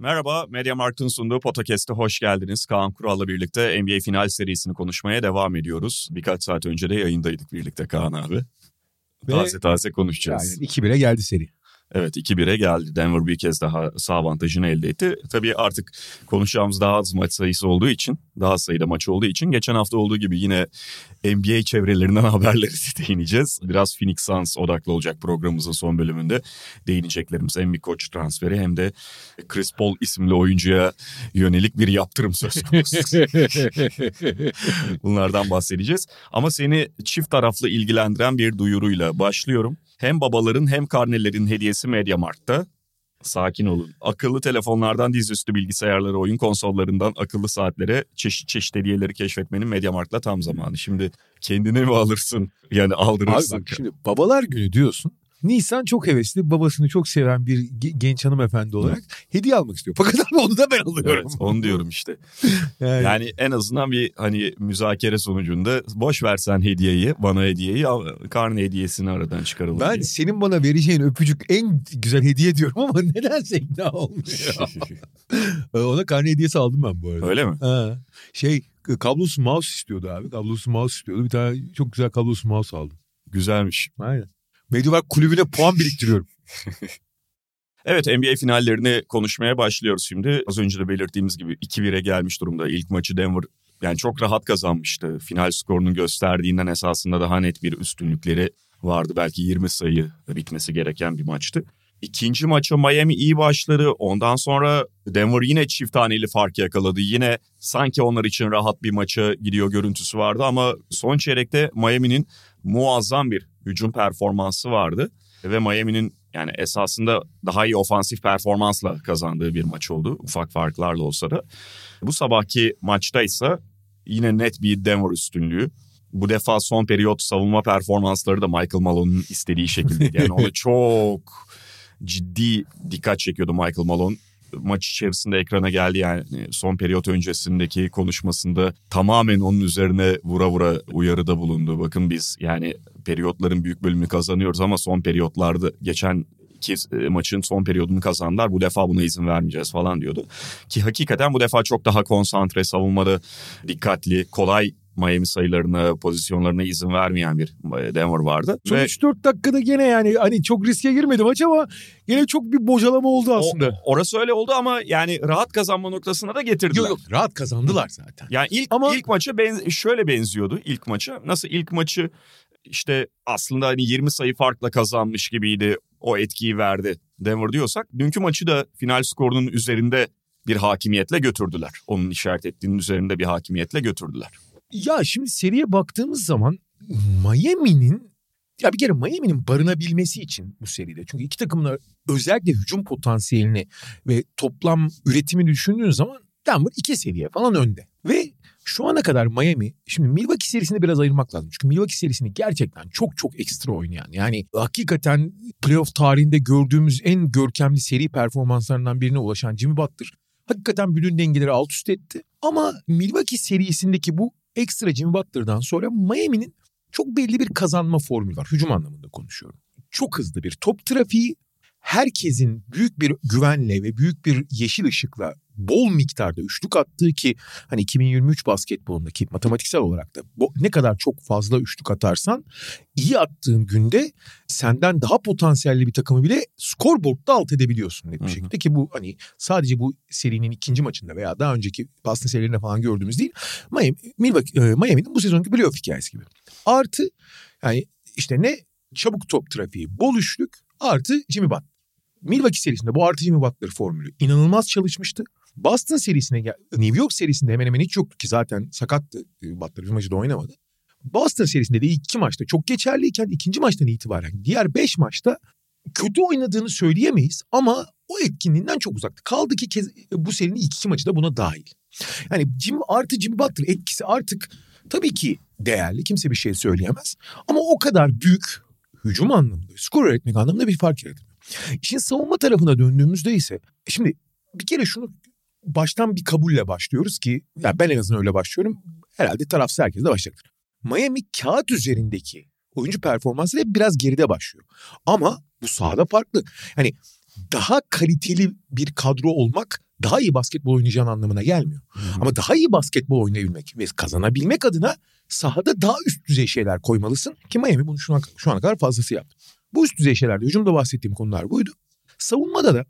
Merhaba, Media Markt'ın sunduğu podcast'e hoş geldiniz. Kaan Kural'la birlikte NBA final serisini konuşmaya devam ediyoruz. Birkaç saat önce de yayındaydık birlikte Kaan abi. Ve Taze taze konuşacağız. yani 2-1'e geldi seri. Evet 2-1'e geldi. Denver bir kez daha sağ avantajını elde etti. Tabii artık konuşacağımız daha az maç sayısı olduğu için, daha sayıda maç olduğu için geçen hafta olduğu gibi yine NBA çevrelerinden haberleri değineceğiz. Biraz Phoenix Suns odaklı olacak programımızın son bölümünde değineceklerimiz hem bir koç transferi hem de Chris Paul isimli oyuncuya yönelik bir yaptırım söz konusu. Bunlardan bahsedeceğiz. Ama seni çift taraflı ilgilendiren bir duyuruyla başlıyorum. Hem babaların hem karnelerin hediyesi Mediamarkt'ta. Sakin olun. Akıllı telefonlardan dizüstü bilgisayarlara, oyun konsollarından akıllı saatlere çeşit çeşit hediyeleri keşfetmenin Mediamarkt'la tam zamanı. Şimdi kendine mi alırsın? Yani Abi aldırırsın. bak şimdi babalar günü diyorsun. Nisan çok hevesli babasını çok seven bir ge- genç hanımefendi olarak hediye almak istiyor. Fakat abi onu da ben alıyorum. Evet, onu diyorum işte. Yani, Yani en azından bir hani müzakere sonucunda boş versen hediyeyi, bana hediyeyi, karne hediyesini aradan çıkaralım. ben diye. senin bana vereceğin öpücük en güzel hediye diyorum ama nedense ikna olmuyor. Ona karne hediyesi aldım ben bu arada. Öyle mi? Ha, şey kablosuz mouse istiyordu abi. Kablosuz mouse istiyordu. Bir tane çok güzel kablosuz mouse aldım. Güzelmiş. Aynen. Medyabank kulübüne puan biriktiriyorum. Evet NBA finallerini konuşmaya başlıyoruz şimdi. Az önce de belirttiğimiz gibi 2-1'e gelmiş durumda. İlk maçı Denver yani çok rahat kazanmıştı. Final skorunun gösterdiğinden esasında daha net bir üstünlükleri vardı. Belki 20 sayı bitmesi gereken bir maçtı. İkinci maça Miami iyi başladı. Ondan sonra Denver yine çift taneli fark yakaladı. Yine sanki onlar için rahat bir maça gidiyor görüntüsü vardı ama son çeyrekte Miami'nin muazzam bir hücum performansı vardı. Ve Miami'nin yani esasında daha iyi ofansif performansla kazandığı bir maç oldu. Ufak farklarla olsa da. Bu sabahki maçta ise yine net bir Denver üstünlüğü. Bu defa son periyot savunma performansları da Michael Malone'un istediği şekilde. Yani ona çok ciddi dikkat çekiyordu Michael Malone. Maç içerisinde ekrana geldi yani son periyot öncesindeki konuşmasında tamamen onun üzerine vura vura uyarıda bulundu. Bakın biz yani periyotların büyük bölümünü kazanıyoruz ama son periyotlarda geçen iki e, maçın son periyodunu kazandılar. Bu defa buna izin vermeyeceğiz falan diyordu. Ki hakikaten bu defa çok daha konsantre, savunmada dikkatli, kolay Miami sayılarına, pozisyonlarına izin vermeyen bir e, Denver vardı. Son Ve 3-4 dakikada gene yani hani çok riske girmedi maç ama gene çok bir bocalama oldu aslında. o, orası öyle oldu ama yani rahat kazanma noktasına da getirdiler. Yok yok rahat kazandılar zaten. Yani ilk Ama- ilk maça benz- şöyle benziyordu ilk maça. Nasıl ilk maçı işte aslında hani 20 sayı farkla kazanmış gibiydi. O etkiyi verdi Denver diyorsak. Dünkü maçı da final skorunun üzerinde bir hakimiyetle götürdüler. Onun işaret ettiğinin üzerinde bir hakimiyetle götürdüler. Ya şimdi seriye baktığımız zaman Miami'nin ya bir kere Miami'nin barınabilmesi için bu seride. Çünkü iki takımın özellikle hücum potansiyelini ve toplam üretimi düşündüğün zaman Denver iki seviye falan önde. Ve şu ana kadar Miami, şimdi Milwaukee serisini biraz ayırmak lazım. Çünkü Milwaukee serisini gerçekten çok çok ekstra oynayan. Yani hakikaten playoff tarihinde gördüğümüz en görkemli seri performanslarından birine ulaşan Jimmy Butler hakikaten bütün dengeleri alt üst etti. Ama Milwaukee serisindeki bu ekstra Jimmy Butler'dan sonra Miami'nin çok belli bir kazanma formülü var. Hücum anlamında konuşuyorum. Çok hızlı bir top trafiği, herkesin büyük bir güvenle ve büyük bir yeşil ışıkla bol miktarda üçlük attığı ki hani 2023 basketbolundaki matematiksel olarak da ne kadar çok fazla üçlük atarsan iyi attığın günde senden daha potansiyelli bir takımı bile scoreboard'da alt edebiliyorsun net bir hı. şekilde ki bu hani sadece bu serinin ikinci maçında veya daha önceki Boston serilerinde falan gördüğümüz değil. Miami, Milwaukee, e, Miami'nin bu sezonki playoff hikayesi gibi. Artı yani işte ne çabuk top trafiği, bol üçlük artı Jimmy Butler. Milwaukee serisinde bu artı Jimmy Butler formülü inanılmaz çalışmıştı. Boston serisine New York serisinde hemen hemen hiç yoktu ki zaten sakattı e, Butler bir maçı da oynamadı. Boston serisinde de iki maçta çok geçerliyken ikinci maçtan itibaren diğer beş maçta kötü oynadığını söyleyemeyiz ama o etkinliğinden çok uzaktı. Kaldı ki kez, bu serinin ilk iki maçı da buna dahil. Yani Jim artı Jimmy Butler etkisi artık tabii ki değerli. Kimse bir şey söyleyemez. Ama o kadar büyük hücum anlamında, skor üretmek anlamında bir fark yaratmıyor. İşin savunma tarafına döndüğümüzde ise şimdi bir kere şunu baştan bir kabulle başlıyoruz ki ya ben en azından öyle başlıyorum. Herhalde tarafsız herkes de başlayacaktır. Miami kağıt üzerindeki oyuncu performansı hep biraz geride başlıyor. Ama bu sahada farklı. Hani daha kaliteli bir kadro olmak daha iyi basketbol oynayacağın anlamına gelmiyor. Hmm. Ama daha iyi basketbol oynayabilmek ve kazanabilmek adına sahada daha üst düzey şeyler koymalısın ki Miami bunu şu, an, şu ana kadar fazlası yaptı. Bu üst düzey şeylerde hücumda bahsettiğim konular buydu. Savunmada da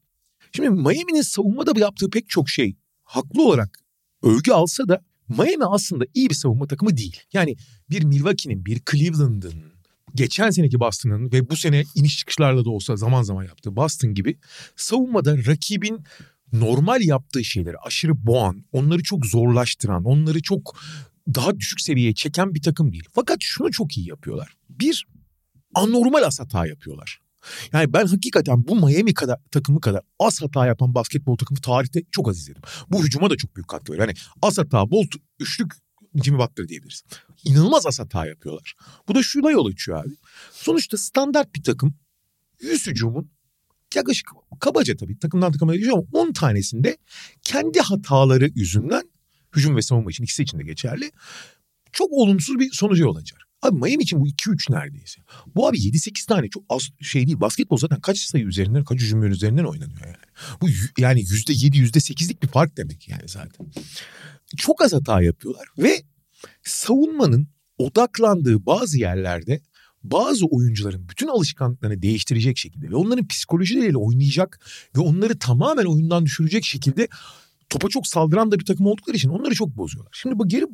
şimdi Miami'nin savunmada yaptığı pek çok şey haklı olarak övgü alsa da Miami aslında iyi bir savunma takımı değil. Yani bir Milwaukee'nin, bir Cleveland'ın, geçen seneki Boston'ın ve bu sene iniş çıkışlarla da olsa zaman zaman yaptığı Boston gibi savunmada rakibin normal yaptığı şeyleri aşırı boğan, onları çok zorlaştıran, onları çok daha düşük seviyeye çeken bir takım değil. Fakat şunu çok iyi yapıyorlar. Bir, anormal as hata yapıyorlar. Yani ben hakikaten bu Miami kadar takımı kadar az hata yapan basketbol takımı tarihte çok az izledim. Bu hücuma da çok büyük katkı veriyor. Yani az hata, bolt, üçlük Jimmy Butler diyebiliriz. İnanılmaz az hata yapıyorlar. Bu da şuna yol açıyor abi. Sonuçta standart bir takım 100 hücumun yaklaşık kabaca tabii takımdan takıma değişiyor ama 10 tanesinde kendi hataları yüzünden hücum ve savunma için ikisi için de geçerli. Çok olumsuz bir sonucu olacak. Abi Miami için bu 2-3 neredeyse. Bu abi 7-8 tane çok az şey değil. Basketbol zaten kaç sayı üzerinden, kaç hücum üzerinden oynanıyor yani. Bu yani %7, %8'lik bir fark demek yani zaten. Çok az hata yapıyorlar ve savunmanın odaklandığı bazı yerlerde bazı oyuncuların bütün alışkanlıklarını değiştirecek şekilde ve onların psikolojileriyle oynayacak ve onları tamamen oyundan düşürecek şekilde topa çok saldıran da bir takım oldukları için onları çok bozuyorlar. Şimdi bu geri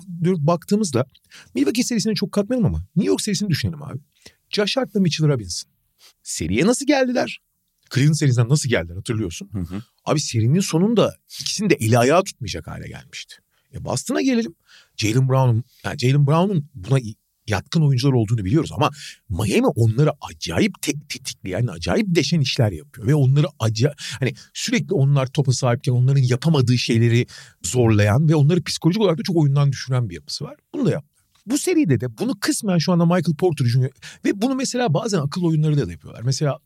baktığımızda Milwaukee serisine çok katmayalım ama New York serisini düşünelim abi. Josh Hart'la Mitchell Robinson. Seriye nasıl geldiler? Cleveland serisinden nasıl geldiler hatırlıyorsun. Hı hı. Abi serinin sonunda ikisini de eli ayağı tutmayacak hale gelmişti. E Boston'a gelelim. Jalen Brown'un yani Jalen Brown'un buna yatkın oyuncular olduğunu biliyoruz ama Miami onları acayip tek tetikleyen, acayip deşen işler yapıyor ve onları acayip hani sürekli onlar topa sahipken onların yapamadığı şeyleri zorlayan ve onları psikolojik olarak da çok oyundan düşüren bir yapısı var. Bunu da yap. Bu seride de bunu kısmen şu anda Michael Porter Jr. ve bunu mesela bazen akıl oyunları da yapıyorlar. Mesela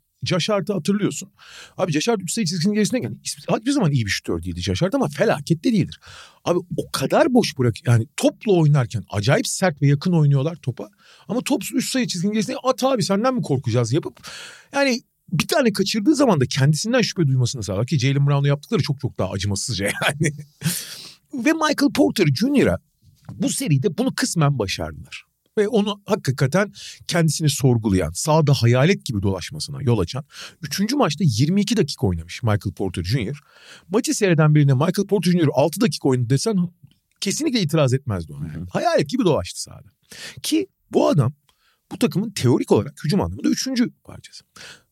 Hart'ı hatırlıyorsun. Abi Hart 3 sayı çizgisinin gerisine geldi. Hiçbir zaman iyi bir şütör değildi Hart ama felaket de değildir. Abi o kadar boş bırak yani topla oynarken acayip sert ve yakın oynuyorlar topa. Ama top 3 sayı çizginin gerisine at abi senden mi korkacağız yapıp yani bir tane kaçırdığı zaman da kendisinden şüphe duymasını sağlar ki Jalen Brown'u yaptıkları çok çok daha acımasızca yani. ve Michael Porter Jr.'a bu seride bunu kısmen başardılar ve onu hakikaten kendisini sorgulayan, sağda hayalet gibi dolaşmasına yol açan. Üçüncü maçta 22 dakika oynamış Michael Porter Jr. Maçı seyreden birine Michael Porter Jr. 6 dakika oynadı desen kesinlikle itiraz etmezdi ona. Yani. Hayalet gibi dolaştı sahada. Ki bu adam bu takımın teorik olarak hücum anlamında üçüncü parçası.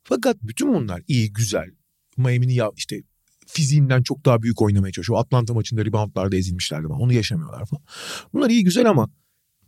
Fakat bütün bunlar iyi, güzel. Miami'nin ya işte fiziğinden çok daha büyük oynamaya çalışıyor. Atlanta maçında reboundlarda ezilmişlerdi ama onu yaşamıyorlar falan. Bunlar iyi güzel ama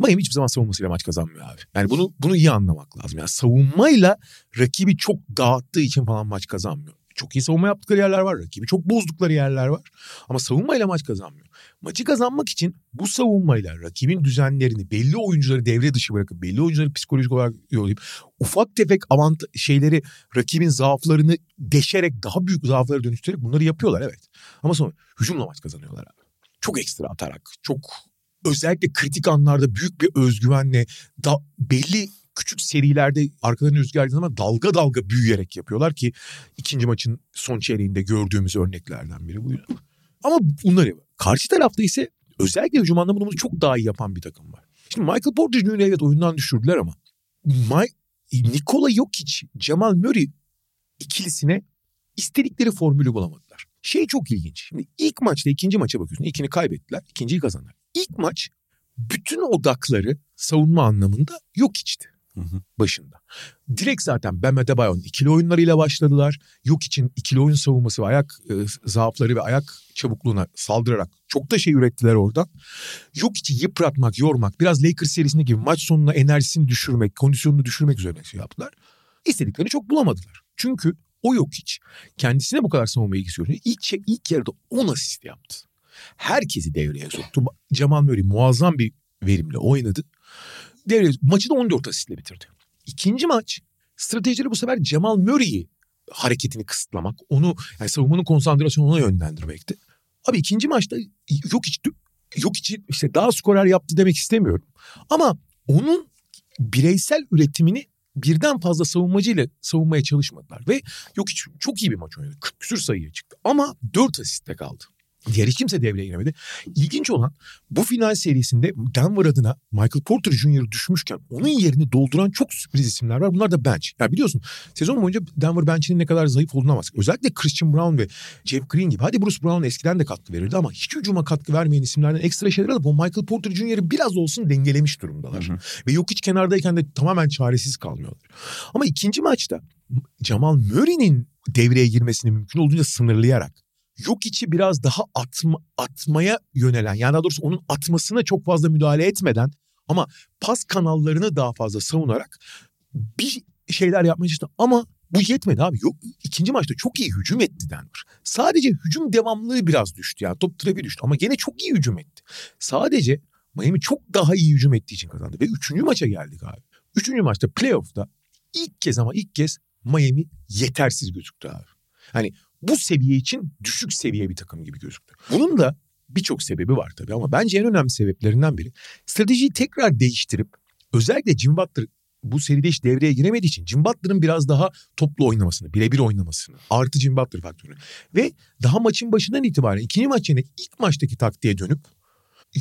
Miami hiçbir zaman savunmasıyla maç kazanmıyor abi. Yani bunu bunu iyi anlamak lazım. Yani savunmayla rakibi çok dağıttığı için falan maç kazanmıyor. Çok iyi savunma yaptıkları yerler var. Rakibi çok bozdukları yerler var. Ama savunmayla maç kazanmıyor. Maçı kazanmak için bu savunmayla rakibin düzenlerini belli oyuncuları devre dışı bırakıp belli oyuncuları psikolojik olarak yollayıp ufak tefek avant şeyleri rakibin zaaflarını deşerek daha büyük zaaflara dönüştürerek bunları yapıyorlar evet. Ama sonra hücumla maç kazanıyorlar abi. Çok ekstra atarak, çok özellikle kritik anlarda büyük bir özgüvenle da belli küçük serilerde arkadan rüzgar ama dalga dalga büyüyerek yapıyorlar ki ikinci maçın son çeyreğinde gördüğümüz örneklerden biri buydu. Ama bunları karşı tarafta ise özellikle hücum anlamında bunu çok daha iyi yapan bir takım var. Şimdi Michael Porter Jr. evet oyundan düşürdüler ama My, Nikola Jokic, Jamal Murray ikilisine istedikleri formülü bulamadılar. Şey çok ilginç. Şimdi ilk maçta ikinci maça bakıyorsun. İlkini kaybettiler, ikinciyi kazandılar. İlk maç bütün odakları savunma anlamında yok içti. Hı hı. başında. Direkt zaten Bam Adebayo'nun ikili oyunlarıyla başladılar. Yok için ikili oyun savunması ve ayak e, zaafları ve ayak çabukluğuna saldırarak çok da şey ürettiler oradan. Yok için yıpratmak, yormak, biraz Lakers serisinde gibi maç sonuna enerjisini düşürmek, kondisyonunu düşürmek üzerine şey yaptılar. İstediklerini çok bulamadılar. Çünkü o yok hiç. Kendisine bu kadar savunma ilgisi görünce ilk, şey, ilk yarıda 10 asist yaptı. Herkesi devreye soktu. Jamal Murray muazzam bir verimle oynadı. Devreye, maçı da 14 asistle bitirdi. İkinci maç stratejileri bu sefer Jamal Murray'i hareketini kısıtlamak, onu yani savunmanın konsantrasyonunu ona yönlendirmekti. Abi ikinci maçta yok hiç yok hiç işte daha skorer yaptı demek istemiyorum. Ama onun bireysel üretimini birden fazla savunmacıyla savunmaya çalışmadılar. Ve yok hiç çok iyi bir maç oynadı. 40 küsür sayıya çıktı. Ama 4 asiste kaldı. Diğer hiç kimse devreye giremedi. İlginç olan bu final serisinde Denver adına Michael Porter Jr. düşmüşken onun yerini dolduran çok sürpriz isimler var. Bunlar da bench. Ya biliyorsun sezon boyunca Denver bench'inin ne kadar zayıf olduğuna bahsediyor. Özellikle Christian Brown ve Jeff Green gibi. Hadi Bruce Brown eskiden de katkı verirdi ama hiç hücuma katkı vermeyen isimlerden ekstra şeyler alıp o Michael Porter Jr.'ı biraz olsun dengelemiş durumdalar. Hı hı. Ve yok hiç kenardayken de tamamen çaresiz kalmıyorlar. Ama ikinci maçta Jamal Murray'nin devreye girmesini mümkün olduğunca sınırlayarak yok içi biraz daha atma, atmaya yönelen yani daha doğrusu onun atmasına çok fazla müdahale etmeden ama pas kanallarını daha fazla savunarak bir şeyler yapmaya çalıştı ama bu yetmedi abi. Yok ikinci maçta çok iyi hücum etti Denver. Sadece hücum devamlılığı biraz düştü yani top trafiği düştü ama gene çok iyi hücum etti. Sadece Miami çok daha iyi hücum ettiği için kazandı ve üçüncü maça geldik abi. Üçüncü maçta playoff'ta ilk kez ama ilk kez Miami yetersiz gözüktü abi. Hani bu seviye için düşük seviye bir takım gibi gözüktü. Bunun da birçok sebebi var tabii ama bence en önemli sebeplerinden biri stratejiyi tekrar değiştirip özellikle Jim Butler bu seride hiç devreye giremediği için Jim Butler'ın biraz daha toplu oynamasını, birebir oynamasını, artı Jim Butler faktörü ve daha maçın başından itibaren ikinci maç yerine ilk maçtaki taktiğe dönüp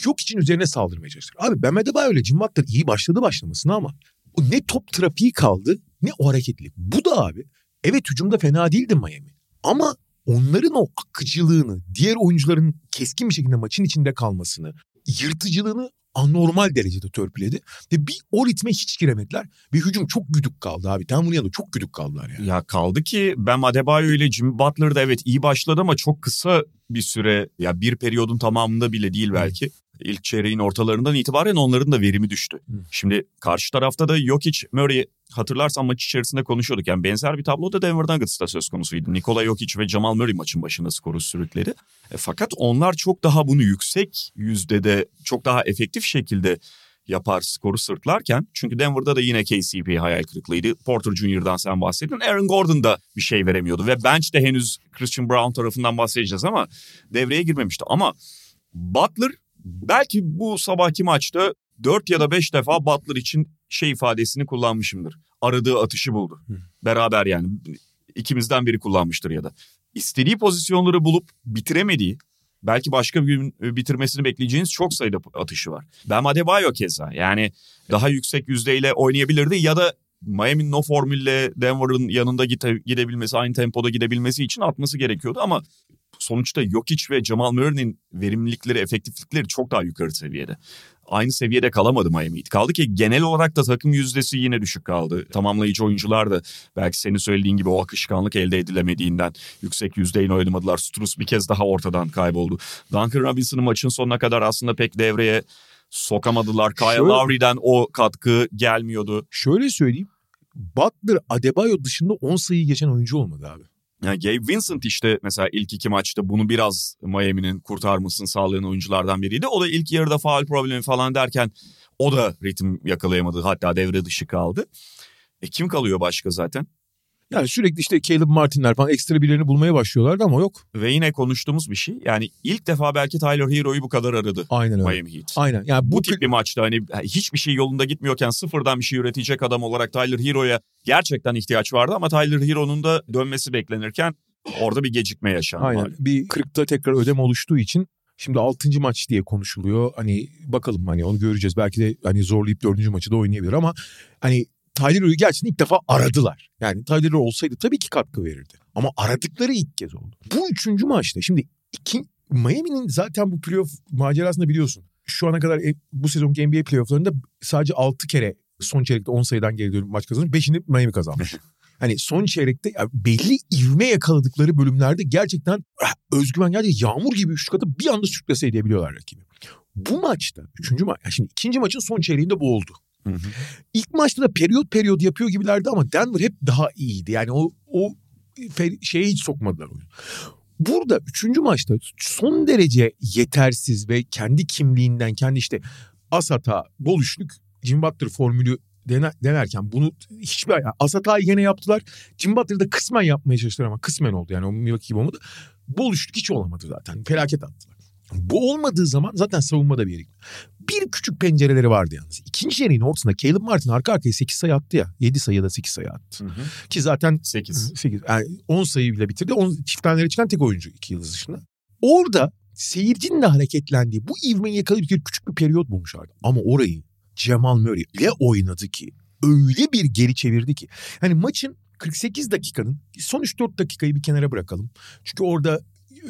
yok için üzerine saldırmaya çalıştı. Abi Ben Medeba öyle Jim Butler iyi başladı başlamasına ama ne top trafiği kaldı ne o hareketlilik. Bu da abi evet hücumda fena değildi Miami. Ama onların o akıcılığını, diğer oyuncuların keskin bir şekilde maçın içinde kalmasını, yırtıcılığını anormal derecede törpüledi. Ve bir o ritme hiç giremediler. Bir hücum çok güdük kaldı abi. Denver'ın yanında çok güdük kaldılar yani. Ya kaldı ki Ben Adebayo ile Jimmy Butler da evet iyi başladı ama çok kısa bir süre ya bir periyodun tamamında bile değil belki ilk çeyreğin ortalarından itibaren onların da verimi düştü. Hı. Şimdi karşı tarafta da Jokic, Murray hatırlarsan maç içerisinde konuşuyorduk. Yani benzer bir tablo da Denver Nuggets'ta söz konusuydu. Nikola Jokic ve Jamal Murray maçın başında skoru sürükledi. E, fakat onlar çok daha bunu yüksek yüzdede çok daha efektif şekilde yapar skoru sırtlarken çünkü Denver'da da yine KCP hayal kırıklığıydı. Porter Jr.'dan sen bahsettin. Aaron Gordon da bir şey veremiyordu ve bench de henüz Christian Brown tarafından bahsedeceğiz ama devreye girmemişti. Ama Butler belki bu sabahki maçta 4 ya da 5 defa Butler için şey ifadesini kullanmışımdır. Aradığı atışı buldu. Hı. Beraber yani ikimizden biri kullanmıştır ya da. İstediği pozisyonları bulup bitiremediği belki başka bir gün bitirmesini bekleyeceğiniz çok sayıda atışı var. Ben Adebayo keza yani daha yüksek yüzdeyle oynayabilirdi ya da Miami'nin o formülle Denver'ın yanında gide, gidebilmesi, aynı tempoda gidebilmesi için atması gerekiyordu ama sonuçta Jokic ve Jamal Murray'nin verimlilikleri, efektiflikleri çok daha yukarı seviyede. Aynı seviyede kalamadı Miami Kaldı ki genel olarak da takım yüzdesi yine düşük kaldı. Tamamlayıcı oyuncular da belki senin söylediğin gibi o akışkanlık elde edilemediğinden yüksek yüzdeyle oynamadılar. Strus bir kez daha ortadan kayboldu. Duncan Robinson'ın maçın sonuna kadar aslında pek devreye sokamadılar. Kyle Şöyle, Lowry'den o katkı gelmiyordu. Şöyle söyleyeyim. Butler Adebayo dışında 10 sayı geçen oyuncu olmadı abi. Yani Gabe Vincent işte mesela ilk iki maçta bunu biraz Miami'nin kurtarmasını sağlayan oyunculardan biriydi. O da ilk yarıda faal problemi falan derken o da ritim yakalayamadı. Hatta devre dışı kaldı. E kim kalıyor başka zaten? Yani sürekli işte Caleb Martin'ler falan ekstra birilerini bulmaya başlıyorlardı ama yok. Ve yine konuştuğumuz bir şey. Yani ilk defa belki Tyler Hero'yu bu kadar aradı. Aynen öyle. Miami Heat. Aynen. Yani bu, bu tip bir maçta hani hiçbir şey yolunda gitmiyorken sıfırdan bir şey üretecek adam olarak Tyler Hero'ya gerçekten ihtiyaç vardı ama Tyler Hero'nun da dönmesi beklenirken orada bir gecikme yaşandı. Aynen. Maalesef. Bir kırıkta tekrar ödeme oluştuğu için Şimdi 6. maç diye konuşuluyor. Hani bakalım hani onu göreceğiz. Belki de hani zorlayıp 4. maçı da oynayabilir ama hani Tyler gerçekten ilk defa aradılar. Yani Tyler olsaydı tabii ki katkı verirdi. Ama aradıkları ilk kez oldu. Bu üçüncü maçta şimdi iki, Miami'nin zaten bu playoff macerasında biliyorsun. Şu ana kadar e, bu sezonki NBA playofflarında sadece 6 kere son çeyrekte 10 sayıdan geri dönüp maç kazanmış. 5'ini Miami kazanmış. hani son çeyrekte belli ivme yakaladıkları bölümlerde gerçekten ah, özgüven geldi yağmur gibi üçlük atıp bir anda sürklese edebiliyorlar rakibi. Bu maçta, üçüncü maç, yani şimdi ikinci maçın son çeyreğinde bu oldu. Hı hı. İlk maçta da periyot periyot yapıyor gibilerdi ama Denver hep daha iyiydi. Yani o o şeye hiç sokmadılar oyunu. Burada üçüncü maçta son derece yetersiz ve kendi kimliğinden kendi işte bol üçlük Jim Butler formülü dener, denerken bunu hiçbir yani asatayı gene yaptılar. Jim Butler kısmen yapmaya çalıştılar ama kısmen oldu yani o Milwaukee gibi olmadı. Bol hiç olamadı zaten. Felaket attılar. Bu olmadığı zaman zaten savunmada bir yere Bir küçük pencereleri vardı yalnız. İkinci yarının ortasında Caleb Martin arka arkaya 8 sayı attı ya. 7 sayı ya da 8 sayı attı. Hı hı. Ki zaten 8. 8 yani 10 sayıyla bitirdi. 10 çift tanelere çıkan tek oyuncu 2 yıldız dışında. Orada seyircinin de hareketlendiği bu ivmeyi yakalayıp bir küçük bir periyot bulmuşlardı. Ama orayı Cemal Murray ile oynadı ki öyle bir geri çevirdi ki. Yani maçın 48 dakikanın son 3-4 dakikayı bir kenara bırakalım. Çünkü orada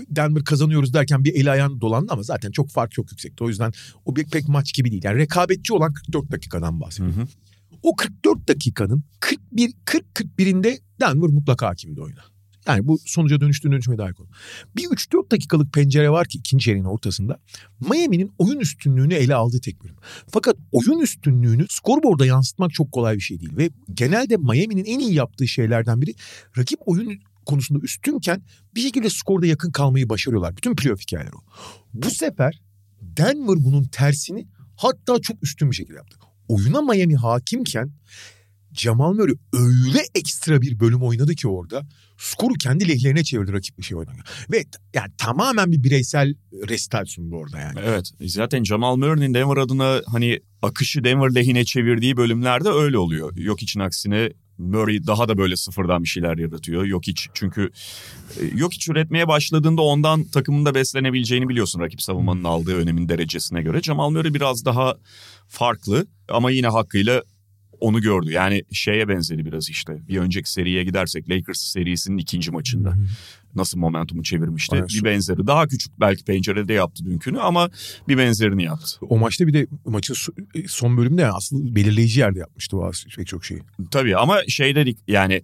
Denver kazanıyoruz derken bir eli ayağını dolandı ama zaten çok fark çok yüksekti. O yüzden o bir pek maç gibi değil. Yani rekabetçi olan 44 dakikadan bahsediyorum. Hı hı. O 44 dakikanın 41 40 41'inde Denver mutlaka hakimdi oyuna. Yani bu sonuca dönüştüğünü dönüşmeye dair konu. Bir 3-4 dakikalık pencere var ki ikinci yarının ortasında. Miami'nin oyun üstünlüğünü ele aldığı tek bölüm. Fakat oyun üstünlüğünü skorboarda yansıtmak çok kolay bir şey değil. Ve genelde Miami'nin en iyi yaptığı şeylerden biri rakip oyun konusunda üstünken bir şekilde skorda yakın kalmayı başarıyorlar. Bütün playoff hikayeleri o. Bu sefer Denver bunun tersini hatta çok üstün bir şekilde yaptı. Oyuna Miami hakimken Jamal Murray öyle ekstra bir bölüm oynadı ki orada skoru kendi lehlerine çevirdi rakip bir şey oynarken. Ve yani tamamen bir bireysel resital sundu orada yani. Evet zaten Jamal Murray'nin Denver adına hani akışı Denver lehine çevirdiği bölümlerde öyle oluyor. Yok için aksine Murray daha da böyle sıfırdan bir şeyler yaratıyor. Yok hiç çünkü e, yok hiç üretmeye başladığında ondan takımında beslenebileceğini biliyorsun rakip savunmanın aldığı önemin derecesine göre. Jamal Murray biraz daha farklı ama yine hakkıyla onu gördü. Yani şeye benzedi biraz işte. Bir önceki seriye gidersek Lakers serisinin ikinci maçında. Nasıl momentumu çevirmişti. Aynen. Bir benzeri. Daha küçük belki pencerede yaptı dünkünü ama bir benzerini yaptı. O maçta bir de maçın son bölümünde aslında belirleyici yerde yapmıştı bazı pek çok şeyi. Tabii ama şey dedik yani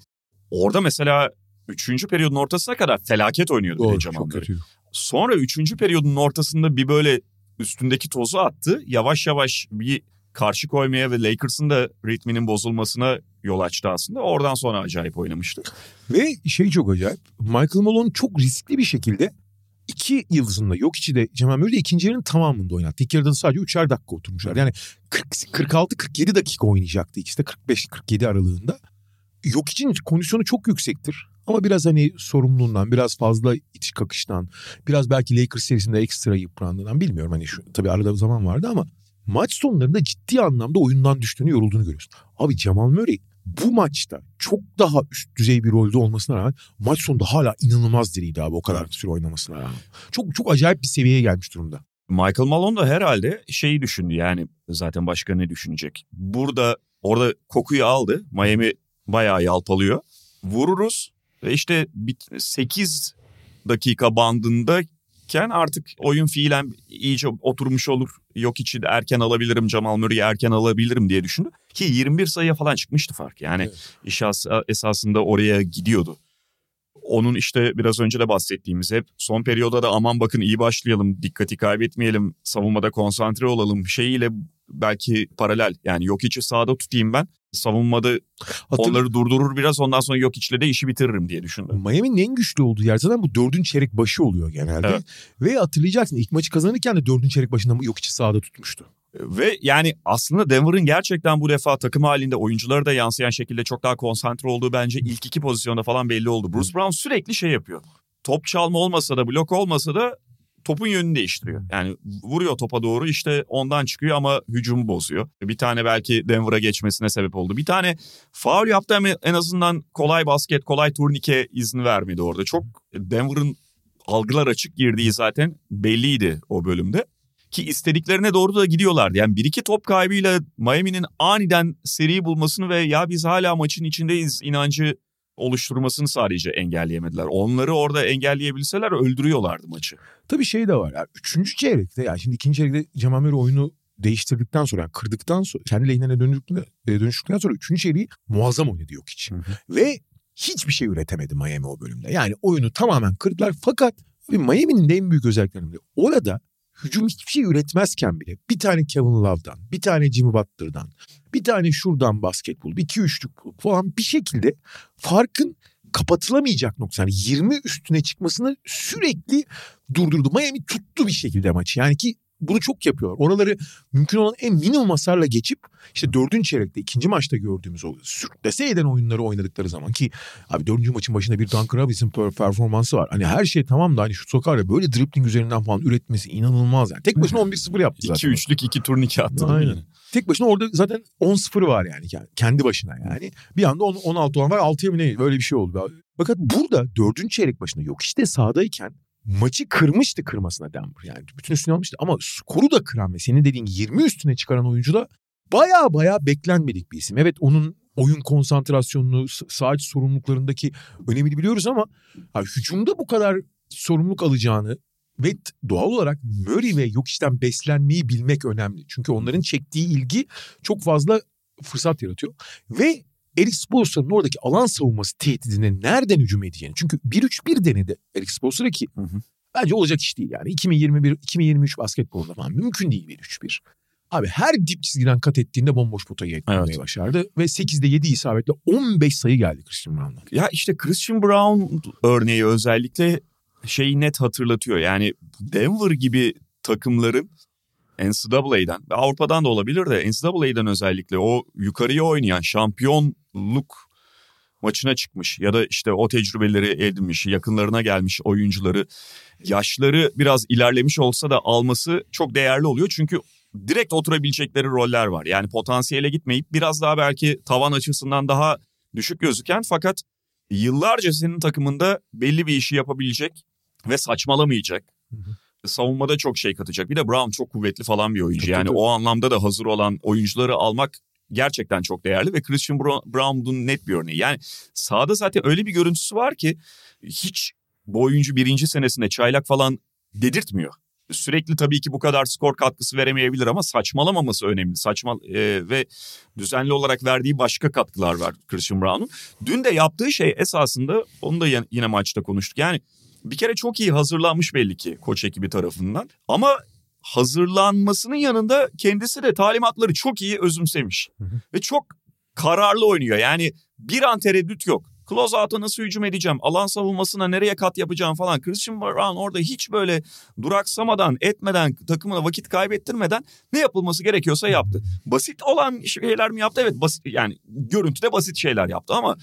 orada mesela üçüncü periyodun ortasına kadar felaket oynuyordu Doğru, çok kötüydü. Sonra üçüncü periyodun ortasında bir böyle üstündeki tozu attı. Yavaş yavaş bir karşı koymaya ve Lakers'ın da ritminin bozulmasına yol açtı aslında. Oradan sonra acayip oynamıştı. Ve şey çok acayip. Michael Malone çok riskli bir şekilde iki yıldızında yok içi de Cemal Murray ikinci yarının tamamında oynattı. İlk yarıda sadece üçer dakika oturmuşlar. Yani 46-47 dakika oynayacaktı ikisi de 45-47 aralığında. Yok için kondisyonu çok yüksektir. Ama biraz hani sorumluluğundan, biraz fazla itiş kakıştan, biraz belki Lakers serisinde ekstra yıprandığından bilmiyorum. Hani şu tabii arada zaman vardı ama maç sonlarında ciddi anlamda oyundan düştüğünü, yorulduğunu görüyorsun. Abi Jamal Murray bu maçta çok daha üst düzey bir rolde olmasına rağmen maç sonunda hala inanılmaz diriydi abi o kadar süre oynamasına rağmen. Çok çok acayip bir seviyeye gelmiş durumda. Michael Malone da herhalde şeyi düşündü yani zaten başka ne düşünecek. Burada orada kokuyu aldı. Miami bayağı yalpalıyor. Vururuz ve işte 8 dakika bandında ken artık oyun fiilen iyice oturmuş olur. Yok içi de erken alabilirim Jamal Murray'i erken alabilirim diye düşündü. Ki 21 sayıya falan çıkmıştı fark. Yani evet. iş esasında oraya gidiyordu. Onun işte biraz önce de bahsettiğimiz hep son periyoda da aman bakın iyi başlayalım, dikkati kaybetmeyelim, savunmada konsantre olalım şeyiyle belki paralel. Yani yok içi sağda tutayım ben. Savunmada Hatırlı... onları durdurur biraz ondan sonra yok içle de işi bitiririm diye düşündüm. Miami'nin en güçlü olduğu yer zaten bu dördüncü çeyrek başı oluyor genelde. Evet. Ve hatırlayacaksın ilk maçı kazanırken de dördüncü çeyrek başında yok içi sağda tutmuştu. Ve yani aslında Denver'ın gerçekten bu defa takım halinde oyuncuları da yansıyan şekilde çok daha konsantre olduğu bence ilk iki pozisyonda falan belli oldu. Bruce Brown sürekli şey yapıyor. Top çalma olmasa da blok olmasa da topun yönünü değiştiriyor. Yani vuruyor topa doğru işte ondan çıkıyor ama hücumu bozuyor. Bir tane belki Denver'a geçmesine sebep oldu. Bir tane faul yaptı ama en azından kolay basket, kolay turnike izni vermedi orada. Çok Denver'ın algılar açık girdiği zaten belliydi o bölümde. Ki istediklerine doğru da gidiyorlardı. Yani bir iki top kaybıyla Miami'nin aniden seriyi bulmasını ve ya biz hala maçın içindeyiz inancı oluşturmasını sadece engelleyemediler. Onları orada engelleyebilseler öldürüyorlardı maçı. Tabii şey de var. Yani üçüncü çeyrekte yani şimdi ikinci çeyrekte Cemal oyunu değiştirdikten sonra yani kırdıktan sonra kendi lehine döndükten, e, dönüştükten sonra üçüncü çeyreği muazzam oynadı yok hı. Ve hiçbir şey üretemedi Miami o bölümde. Yani oyunu tamamen kırdılar fakat Miami'nin de en büyük özelliklerinden. Orada hücum hiçbir şey üretmezken bile bir tane Kevin Love'dan, bir tane Jimmy Butler'dan, bir tane şuradan basketbol, bir iki üçlük falan bir şekilde farkın kapatılamayacak nokta. Yani 20 üstüne çıkmasını sürekli durdurdu. Miami tuttu bir şekilde maçı. Yani ki bunu çok yapıyorlar. Oraları mümkün olan en minimum hasarla geçip işte dördüncü çeyrekte ikinci maçta gördüğümüz o sürklese eden oyunları oynadıkları zaman ki abi dördüncü maçın başında bir Duncan Robinson performansı var. Hani her şey tamam da hani şut sokar böyle dribbling üzerinden falan üretmesi inanılmaz yani. Tek başına 11-0 yaptı zaten. 2-3'lük 2 turnike attı. Aynen. Tek başına orada zaten 10-0 var yani kendi başına yani. Bir anda 16 olan var 6'ya mı ne böyle bir şey oldu. Fakat burada dördüncü çeyrek başında yok işte sahadayken maçı kırmıştı kırmasına Denver. Yani bütün üstüne almıştı ama skoru da kıran ve senin dediğin 20 üstüne çıkaran oyuncu da baya baya beklenmedik bir isim. Evet onun oyun konsantrasyonunu, saat sorumluluklarındaki önemini biliyoruz ama yani hücumda bu kadar sorumluluk alacağını ve doğal olarak Murray ve yok işten beslenmeyi bilmek önemli. Çünkü onların çektiği ilgi çok fazla fırsat yaratıyor. Ve Eric Spoelstra'nın oradaki alan savunması tehdidine nereden hücum edeceğini. Çünkü 1-3-1 denedi Eric Spoelstra ki hı hı. bence olacak iş değil yani. 2021-2023 basketbolunda falan mümkün değil 1-3-1. Abi her dip çizgiden kat ettiğinde bomboş potayı eklemeye evet. başardı. Ve 8'de 7 isabetle 15 sayı geldi Christian Brown'dan. Ya işte Christian Brown örneği özellikle şeyi net hatırlatıyor. Yani Denver gibi takımların NCAA'den ve Avrupa'dan da olabilir de NCAA'den özellikle o yukarıya oynayan şampiyonluk maçına çıkmış ya da işte o tecrübeleri edinmiş, yakınlarına gelmiş oyuncuları yaşları biraz ilerlemiş olsa da alması çok değerli oluyor. Çünkü direkt oturabilecekleri roller var. Yani potansiyele gitmeyip biraz daha belki tavan açısından daha düşük gözüken fakat yıllarca senin takımında belli bir işi yapabilecek ve saçmalamayacak. Hı hı savunmada çok şey katacak. Bir de Brown çok kuvvetli falan bir oyuncu. Yani o anlamda da hazır olan oyuncuları almak gerçekten çok değerli ve Christian Brown bunun net bir örneği. Yani sahada zaten öyle bir görüntüsü var ki hiç bu oyuncu birinci senesinde çaylak falan dedirtmiyor. Sürekli tabii ki bu kadar skor katkısı veremeyebilir ama saçmalamaması önemli. Saçma e, ve düzenli olarak verdiği başka katkılar var Christian Brown'un. Dün de yaptığı şey esasında onu da yine maçta konuştuk. Yani bir kere çok iyi hazırlanmış belli ki koç ekibi tarafından. Ama hazırlanmasının yanında kendisi de talimatları çok iyi özümsemiş. Hı hı. Ve çok kararlı oynuyor. Yani bir an tereddüt yok. Closeout'a nasıl hücum edeceğim? Alan savunmasına nereye kat yapacağım falan. Christian Brown orada hiç böyle duraksamadan, etmeden, takımına vakit kaybettirmeden ne yapılması gerekiyorsa yaptı. Basit olan şeyler mi yaptı? Evet basit yani görüntüde basit şeyler yaptı ama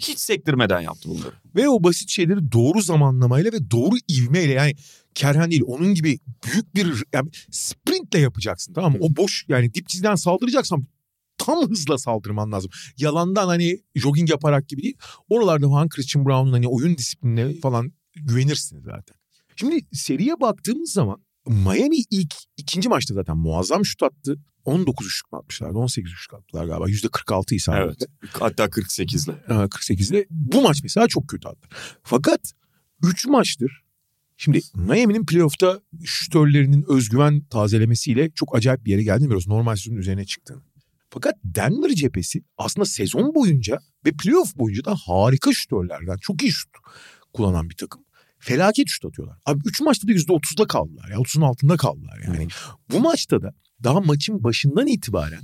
hiç sektirmeden yaptı bunları. Ve o basit şeyleri doğru zamanlamayla ve doğru ivmeyle yani Kerhen değil onun gibi büyük bir yani sprintle yapacaksın tamam mı? O boş yani dip çizgiden saldıracaksan tam hızla saldırman lazım. Yalandan hani jogging yaparak gibi değil. Oralarda falan Christian Brown'un hani oyun disiplinine falan güvenirsiniz zaten. Şimdi seriye baktığımız zaman Miami ilk ikinci maçta zaten muazzam şut attı. 19 üçlük mü atmışlardı? 18 üçlük attılar galiba. %46 isabet. Evet. Hatta 48 ile. 48 ile. Bu maç mesela çok kötü attı. Fakat 3 maçtır Şimdi Miami'nin playoff'ta şütörlerinin özgüven tazelemesiyle çok acayip bir yere geldiğini biliyoruz. Normal sezonun üzerine çıktığını. Fakat Denver cephesi aslında sezon boyunca ve playoff boyunca da harika şütörlerden çok iyi şut kullanan bir takım. Felaket şut atıyorlar. Abi 3 maçta da %30'da kaldılar ya. 30'un altında kaldılar yani. Bu maçta da daha maçın başından itibaren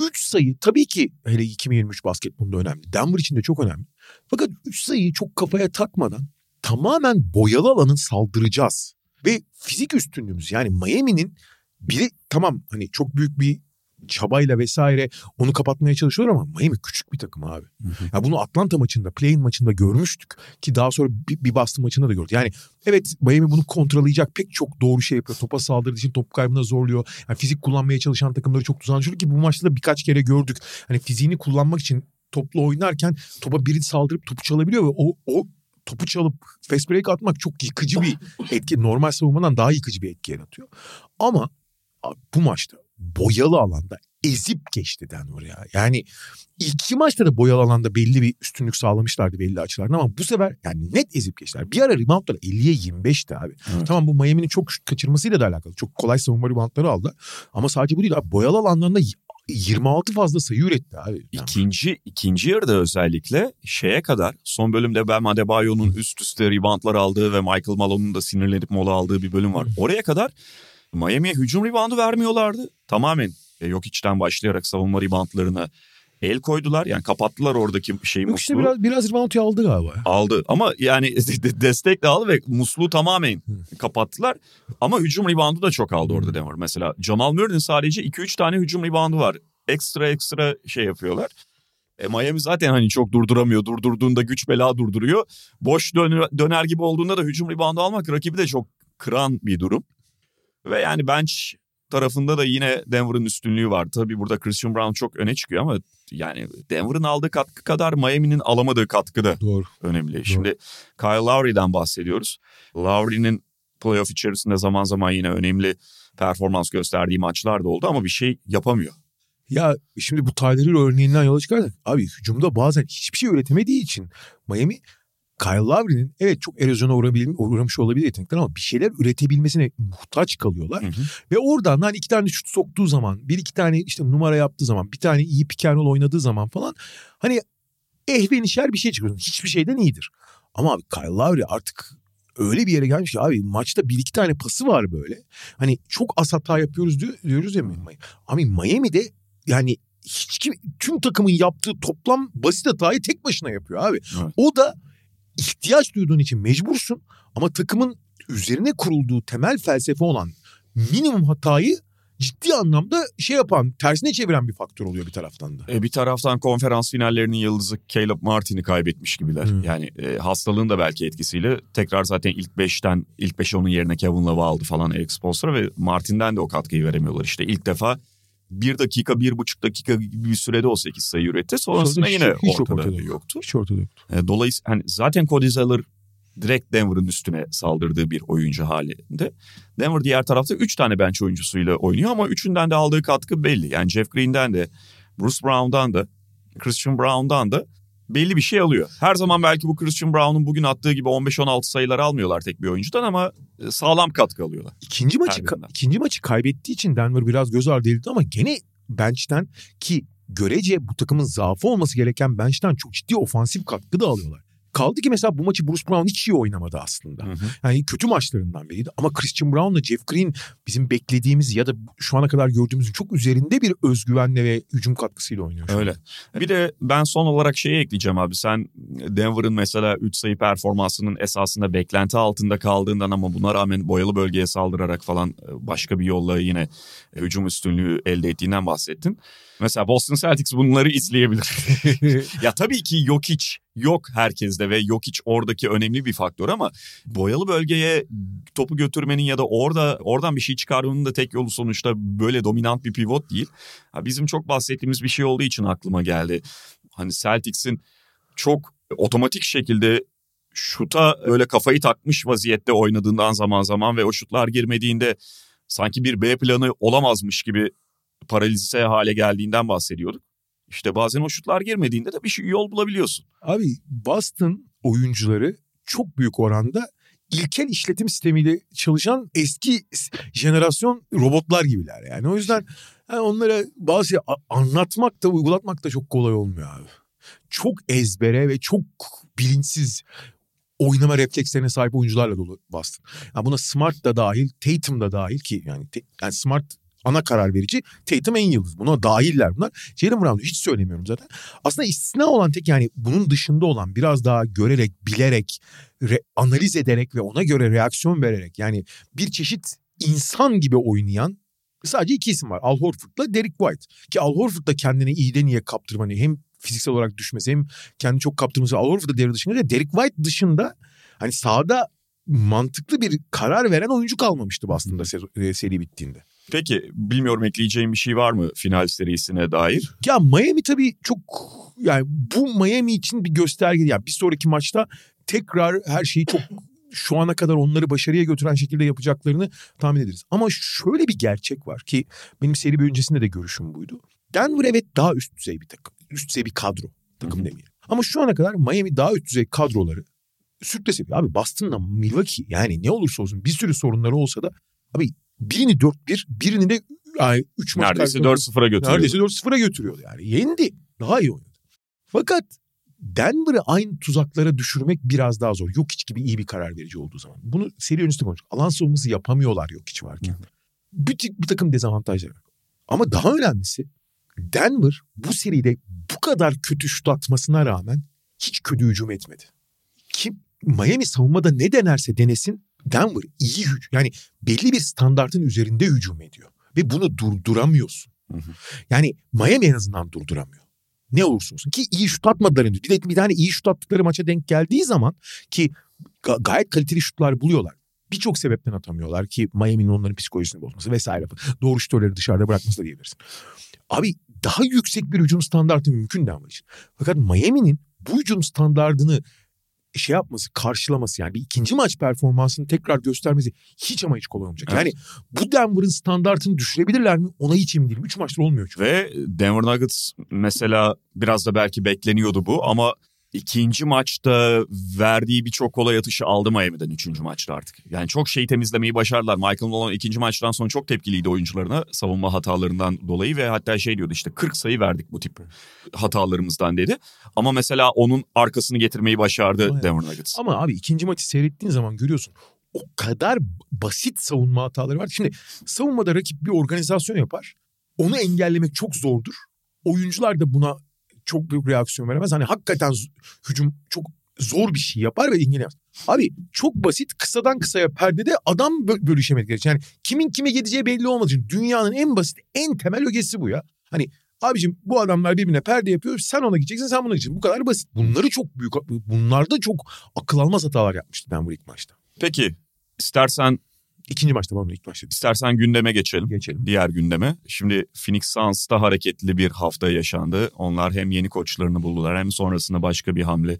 3 sayı tabii ki hele 2023 basketbolunda önemli. Denver için de çok önemli. Fakat 3 sayıyı çok kafaya takmadan tamamen boyalı alanın saldıracağız. Ve fizik üstünlüğümüz yani Miami'nin biri tamam hani çok büyük bir çabayla vesaire onu kapatmaya çalışıyor ama Miami küçük bir takım abi. Hı hı. Ya bunu Atlanta maçında, play maçında görmüştük ki daha sonra bir, bir Boston maçında da gördük. Yani evet Miami bunu kontrollayacak pek çok doğru şey yapıyor. Topa saldırdığı için top kaybına zorluyor. Yani fizik kullanmaya çalışan takımları çok düzenli ki bu maçta da birkaç kere gördük. Hani fiziğini kullanmak için toplu oynarken topa biri saldırıp topu çalabiliyor ve o, o topu çalıp fast break atmak çok yıkıcı bir etki. Normal savunmadan daha yıkıcı bir etki yaratıyor. Ama bu maçta boyalı alanda ezip geçti Denver ya. Yani iki maçta da boyalı alanda belli bir üstünlük sağlamışlardı belli açılardan ama bu sefer yani net ezip geçtiler. Bir ara reboundlar 50'ye 25'ti abi. Evet. Tamam bu Miami'nin çok şut kaçırmasıyla da alakalı. Çok kolay savunma reboundları aldı. Ama sadece bu değil abi. Boyalı alanlarında 26 fazla sayı üretti abi. İkinci, ikinci yarıda özellikle şeye kadar son bölümde Bam Adebayo'nun üst üste reboundlar aldığı ve Michael Malone'un da sinirlenip mola aldığı bir bölüm var. Oraya kadar Miami'ye hücum reboundu vermiyorlardı. Tamamen e, yok içten başlayarak savunma reboundlarına el koydular. Yani kapattılar oradaki şeyi Yok işte musluğu. biraz, biraz Rivanti aldı galiba. Aldı ama yani destek de aldı ve musluğu tamamen kapattılar. Ama hücum reboundu da çok aldı orada Denver. Mesela Jamal Murray'nin sadece 2-3 tane hücum reboundu var. Ekstra ekstra şey yapıyorlar. E, Miami zaten hani çok durduramıyor. Durdurduğunda güç bela durduruyor. Boş döner, döner gibi olduğunda da hücum reboundu almak rakibi de çok kıran bir durum. Ve yani bench tarafında da yine Denver'ın üstünlüğü var. Tabii burada Christian Brown çok öne çıkıyor ama yani Denver'ın aldığı katkı kadar Miami'nin alamadığı katkı da Doğru. önemli. Şimdi Kyle Lowry'den bahsediyoruz. Lowry'nin playoff içerisinde zaman zaman yine önemli performans gösterdiği maçlar da oldu ama bir şey yapamıyor. Ya şimdi bu Tyler örneğinden yola çıkarsak abi hücumda bazen hiçbir şey üretemediği için Miami Kyle Lowry'nin evet çok erozyona uğramış olabilir yetenekler ama bir şeyler üretebilmesine muhtaç kalıyorlar. Hı hı. Ve oradan hani iki tane şut soktuğu zaman bir iki tane işte numara yaptığı zaman bir tane iyi pick and oynadığı zaman falan hani ehvenişer bir şey çıkıyor. Hiçbir şeyden iyidir. Ama abi Kyle Lowry artık öyle bir yere gelmiş ki abi maçta bir iki tane pası var böyle. Hani çok az hata yapıyoruz diyor, diyoruz ya Miami. Abi Miami'de yani hiç kim, tüm takımın yaptığı toplam basit hatayı tek başına yapıyor abi. Evet. O da ihtiyaç duyduğun için mecbursun ama takımın üzerine kurulduğu temel felsefe olan minimum hatayı ciddi anlamda şey yapan, tersine çeviren bir faktör oluyor bir taraftan da. E, bir taraftan konferans finallerinin yıldızı Caleb Martin'i kaybetmiş gibiler. Hı. Yani e, hastalığın da belki etkisiyle tekrar zaten ilk 5'ten ilk 5'e onun yerine Kevin Love aldı falan Eric Spoelstra ve Martin'den de o katkıyı veremiyorlar. İşte ilk defa bir dakika, bir buçuk dakika gibi bir sürede o 8 sayı üretti. Sonrasında Sonra hiç- yine hiç ortada, ortada. yoktu. Hiç ortada yok. E, Dolayısıyla hani zaten Cody Zeller direkt Denver'ın üstüne saldırdığı bir oyuncu halinde. Denver diğer tarafta 3 tane bench oyuncusuyla oynuyor ama üçünden de aldığı katkı belli. Yani Jeff Green'den de, Bruce Brown'dan da, Christian Brown'dan da belli bir şey alıyor. Her zaman belki bu Christian Brown'un bugün attığı gibi 15-16 sayılar almıyorlar tek bir oyuncudan ama e, sağlam katkı alıyorlar. İkinci maçı ikinci maçı kaybettiği için Denver biraz göz ardı edildi ama gene bench'ten ki görece bu takımın zaafı olması gereken bench'ten çok ciddi ofansif katkı da alıyorlar. Kaldı ki mesela bu maçı Bruce Brown hiç iyi oynamadı aslında. Yani kötü maçlarından biriydi ama Christian Brown'la Jeff Green bizim beklediğimiz ya da şu ana kadar gördüğümüzün çok üzerinde bir özgüvenle ve hücum katkısıyla oynuyor. an. Öyle. Bir de ben son olarak şeyi ekleyeceğim abi. Sen Denver'ın mesela 3 sayı performansının esasında beklenti altında kaldığından ama buna rağmen boyalı bölgeye saldırarak falan e, başka bir yolla yine e, hücum üstünlüğü elde ettiğinden bahsettin. Mesela Boston Celtics bunları izleyebilir. ya tabii ki Jokic yok herkeste ve Jokic oradaki önemli bir faktör ama boyalı bölgeye topu götürmenin ya da orada oradan bir şey çıkarmanın da tek yolu sonuçta böyle dominant bir pivot değil. Ha, bizim çok bahsettiğimiz bir şey olduğu için aklıma geldi. Hani Celtics'in çok otomatik şekilde şuta öyle kafayı takmış vaziyette oynadığından zaman zaman ve o şutlar girmediğinde sanki bir B planı olamazmış gibi paralize hale geldiğinden bahsediyorduk. İşte bazen o şutlar girmediğinde de bir şey yol bulabiliyorsun. Abi Boston oyuncuları çok büyük oranda ilkel işletim sistemiyle çalışan eski jenerasyon robotlar gibiler yani. O yüzden yani onlara bazı şey anlatmak da uygulatmak da çok kolay olmuyor abi. Çok ezbere ve çok bilinçsiz oynama reflekslerine sahip oyuncularla dolu Boston. Yani buna Smart da dahil, Tatum da dahil ki yani, yani Smart ana karar verici, Tatum en yıldız. Buna dahiller bunlar. Jalen Brown'u hiç söylemiyorum zaten. Aslında istisna olan tek yani bunun dışında olan biraz daha görerek, bilerek, re- analiz ederek ve ona göre reaksiyon vererek yani bir çeşit insan gibi oynayan sadece iki isim var. Al Horford'la Derek White. Ki Al Horford da kendini iyiden iyiye kaptırmanı hem fiziksel olarak düşmesi hem kendini çok kaptırması Al Horford da devre dışında da Derek White dışında hani sahada mantıklı bir karar veren oyuncu kalmamıştı e, seri bittiğinde. Peki bilmiyorum ekleyeceğim bir şey var mı final serisine dair? Ya Miami tabii çok yani bu Miami için bir gösterge. Yani bir sonraki maçta tekrar her şeyi çok şu ana kadar onları başarıya götüren şekilde yapacaklarını tahmin ederiz. Ama şöyle bir gerçek var ki benim seri bir öncesinde de görüşüm buydu. Denver evet daha üst düzey bir takım. Üst düzey bir kadro takım demeyelim. Ama şu ana kadar Miami daha üst düzey kadroları sürklese ediyor. Abi Boston'la Milwaukee yani ne olursa olsun bir sürü sorunları olsa da abi birini 4-1 birini de 3 maç Neredeyse karşılığında- 4-0'a götürüyor. Neredeyse 4-0'a götürüyordu yani. Yendi. Daha iyi oynadı. Fakat Denver'ı aynı tuzaklara düşürmek biraz daha zor. Yok hiç gibi iyi bir karar verici olduğu zaman. Bunu seri öncesinde konuştuk. Alan savunması yapamıyorlar yok hiç varken. Bir, bir takım dezavantajları var. Ama daha önemlisi Denver bu seride bu kadar kötü şut atmasına rağmen hiç kötü hücum etmedi. Kim Miami savunmada ne denerse denesin Denver iyi hücum. Yani belli bir standartın üzerinde hücum ediyor. Ve bunu durduramıyorsun. Hı hı. Yani Miami en azından durduramıyor. Ne olursa olsun ki iyi şut atmadılar henüz. Bir de bir tane iyi şut attıkları maça denk geldiği zaman ki ga- gayet kaliteli şutlar buluyorlar. Birçok sebepten atamıyorlar ki Miami'nin onların psikolojisini bozması vesaire. Doğru şutörleri dışarıda bırakması da diyebilirsin. Abi daha yüksek bir hücum standartı mümkün Denver için. Fakat Miami'nin bu hücum standartını şey yapması, karşılaması yani bir ikinci maç performansını tekrar göstermesi hiç ama hiç kolay olmayacak. Evet. Yani bu Denver'ın standartını düşürebilirler mi? Ona hiç emin değilim. Üç maçtır olmuyor çünkü. Ve Denver Nuggets mesela biraz da belki bekleniyordu bu ama ikinci maçta verdiği birçok kolay atışı aldı Miami'den üçüncü maçta artık. Yani çok şeyi temizlemeyi başardılar. Michael Nolan ikinci maçtan sonra çok tepkiliydi oyuncularına savunma hatalarından dolayı ve hatta şey diyordu işte 40 sayı verdik bu tip hatalarımızdan dedi. Ama mesela onun arkasını getirmeyi başardı Aynen. Denver Nuggets. Ama abi ikinci maçı seyrettiğin zaman görüyorsun. O kadar basit savunma hataları var. Şimdi savunmada rakip bir organizasyon yapar. Onu engellemek çok zordur. Oyuncular da buna çok büyük reaksiyon veremez. Hani hakikaten hücum çok zor bir şey yapar ve engelleyemez. Abi çok basit kısadan kısaya perdede adam bö- bölüşemek gerekir. Yani kimin kime gideceği belli olmadığı için dünyanın en basit en temel ögesi bu ya. Hani abicim bu adamlar birbirine perde yapıyor sen ona gideceksin sen buna gideceksin. Bu kadar basit. Bunları çok büyük bunlarda çok akıl almaz hatalar yapmıştı ben bu ilk maçta. Peki istersen İkinci maçta pardon ilk maçta. istersen gündeme geçelim. Geçelim. diğer gündeme. Şimdi Phoenix Suns'ta hareketli bir hafta yaşandı. Onlar hem yeni koçlarını buldular hem sonrasında başka bir hamle